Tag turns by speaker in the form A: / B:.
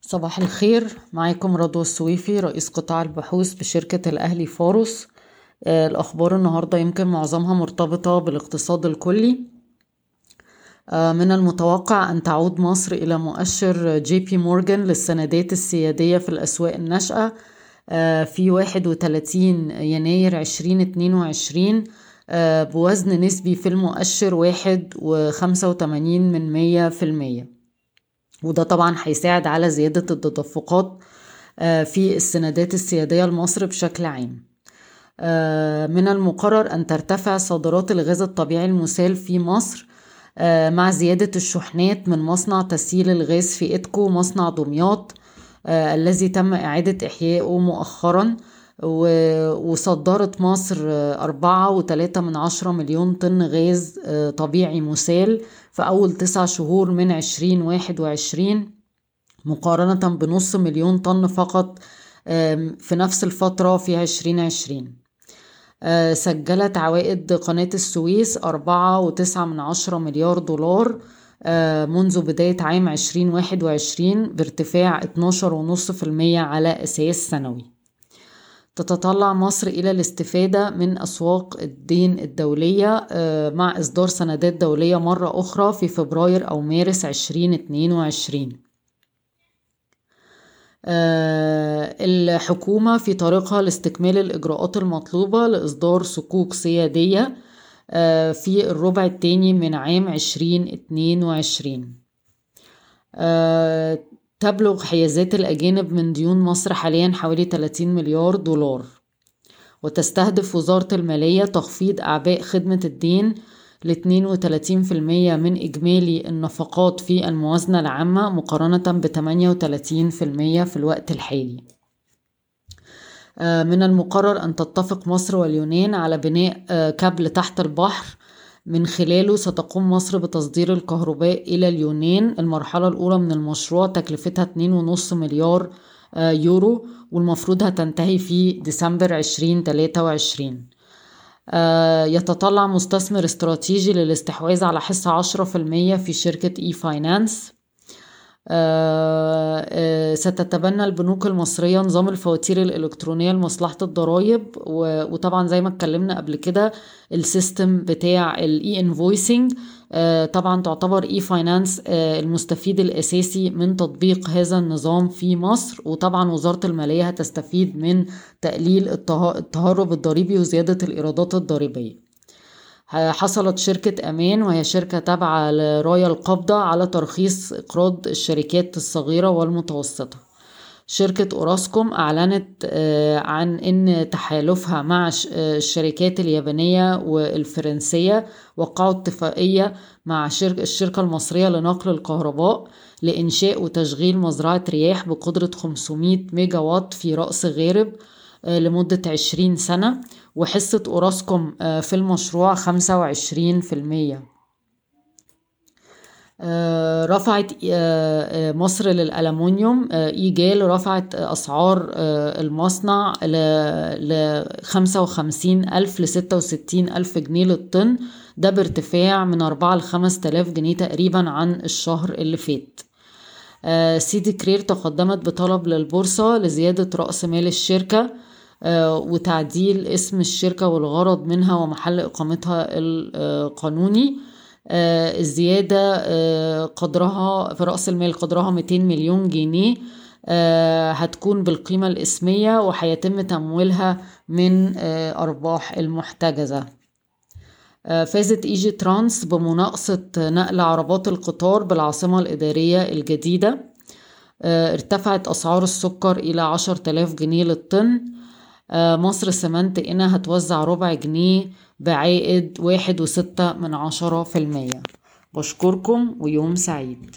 A: صباح الخير. معاكم رضوى السويفي رئيس قطاع البحوث بشركة الأهلي فاروس. آه، الأخبار النهاردة يمكن معظمها مرتبطة بالاقتصاد الكلي. آه، من المتوقع أن تعود مصر إلى مؤشر JP Morgan للسندات السيادية في الأسواق الناشئة آه، في 31 يناير 2022 بوزن نسبي في المؤشر واحد وخمسة وتمانين من مية في المية. وده طبعا هيساعد على زيادة التدفقات آه، في السندات السيادية لمصر بشكل عام. آه، من المقرر أن ترتفع صادرات الغاز الطبيعي المسال في مصر آه، مع زيادة الشحنات من مصنع تسييل الغاز في إتكو مصنع دمياط الذي تم إعادة إحيائه مؤخرا. وصدرت مصر أربعة وتلاتة من عشرة مليون طن غاز طبيعي مسال في أول تسع شهور من عشرين واحد وعشرين مقارنة بنص مليون طن فقط في نفس الفترة في عشرين عشرين. آه، سجلت عوائد قناة السويس أربعة وتسعة من عشرة مليار دولار آه، منذ بداية عام عشرين واحد وعشرين بارتفاع اتناشر ونص في المية على أساس سنوي. تتطلع مصر إلى الاستفادة من أسواق الدين الدولية آه، مع إصدار سندات دولية مرة أخرى في فبراير أو مارس 2022 آه، الحكومة في طريقها لاستكمال الإجراءات المطلوبة لإصدار صكوك سيادية آه، في الربع الثاني من عام 2022 تبلغ حيازات الأجانب من ديون مصر حاليا حوالي 30 مليار دولار. وتستهدف وزارة المالية تخفيض أعباء خدمة الدين ل 32% من إجمالي النفقات في الموازنة العامة مقارنة ب 38% في الوقت الحالي. آه، من المقرر أن تتفق مصر واليونان على بناء آه، كابل تحت البحر من خلاله ستقوم مصر بتصدير الكهرباء إلى اليونان المرحلة الأولى من المشروع تكلفتها 2.5 مليار آه، يورو والمفروض هتنتهي في ديسمبر 2023 آه، يتطلع مستثمر استراتيجي للاستحواذ على حصة 10% في شركة e-finance ستتبنى البنوك المصرية نظام الفواتير الإلكترونية لمصلحة الضرائب وطبعا زي ما اتكلمنا قبل كده ال system بتاع ال e-invoicing آه، طبعا تعتبر e-finance المستفيد الأساسي من تطبيق هذا النظام في مصر وطبعا وزارة المالية هتستفيد من تقليل التهرب الضريبي وزيادة الإيرادات الضريبية. حصلت شركة أمان وهي شركة تابعة لرايا القابضة على ترخيص إقراض الشركات الصغيرة والمتوسطة. شركة أوراسكوم أعلنت آه، عن أن تحالفها مع آه، الشركات اليابانية والفرنسية وقعوا اتفاقية مع الشركة المصرية لنقل الكهرباء لإنشاء وتشغيل مزرعة رياح بقدرة 500 ميجا وات في رأس غارب آه، لمدة 20 سنة. وحصة أوراسكوم آه، في المشروع خمسة وعشرين في المية. آه، رفعت آه، مصر للألمنيوم إيجال رفعت أسعار المصنع ل خمسة وخمسين ألف لستة وستين ألف جنيه للطن. ده بارتفاع من أربعة لخمس تلاف جنيه تقريبا عن الشهر اللي فات. سيدي كرير تقدمت بطلب للبورصة لزيادة رأس مال الشركة. وتعديل اسم الشركة والغرض منها ومحل إقامتها القانوني. آه، الزيادة آه، قدرها في رأس المال قدرها 200 مليون جنيه هتكون بالقيمة الاسمية وهيتم تمويلها من أرباح المحتجزة. فازت إيجي ترانس بمناقصة نقل عربات القطار بالعاصمة الإدارية الجديدة. ارتفعت أسعار السكر إلى عشر تلاف جنيه للطن. آه، مصر سمنت إنها هتوزع ربع جنيه بعائد واحد وستة من عشرة في المية. بشكركم ويوم سعيد.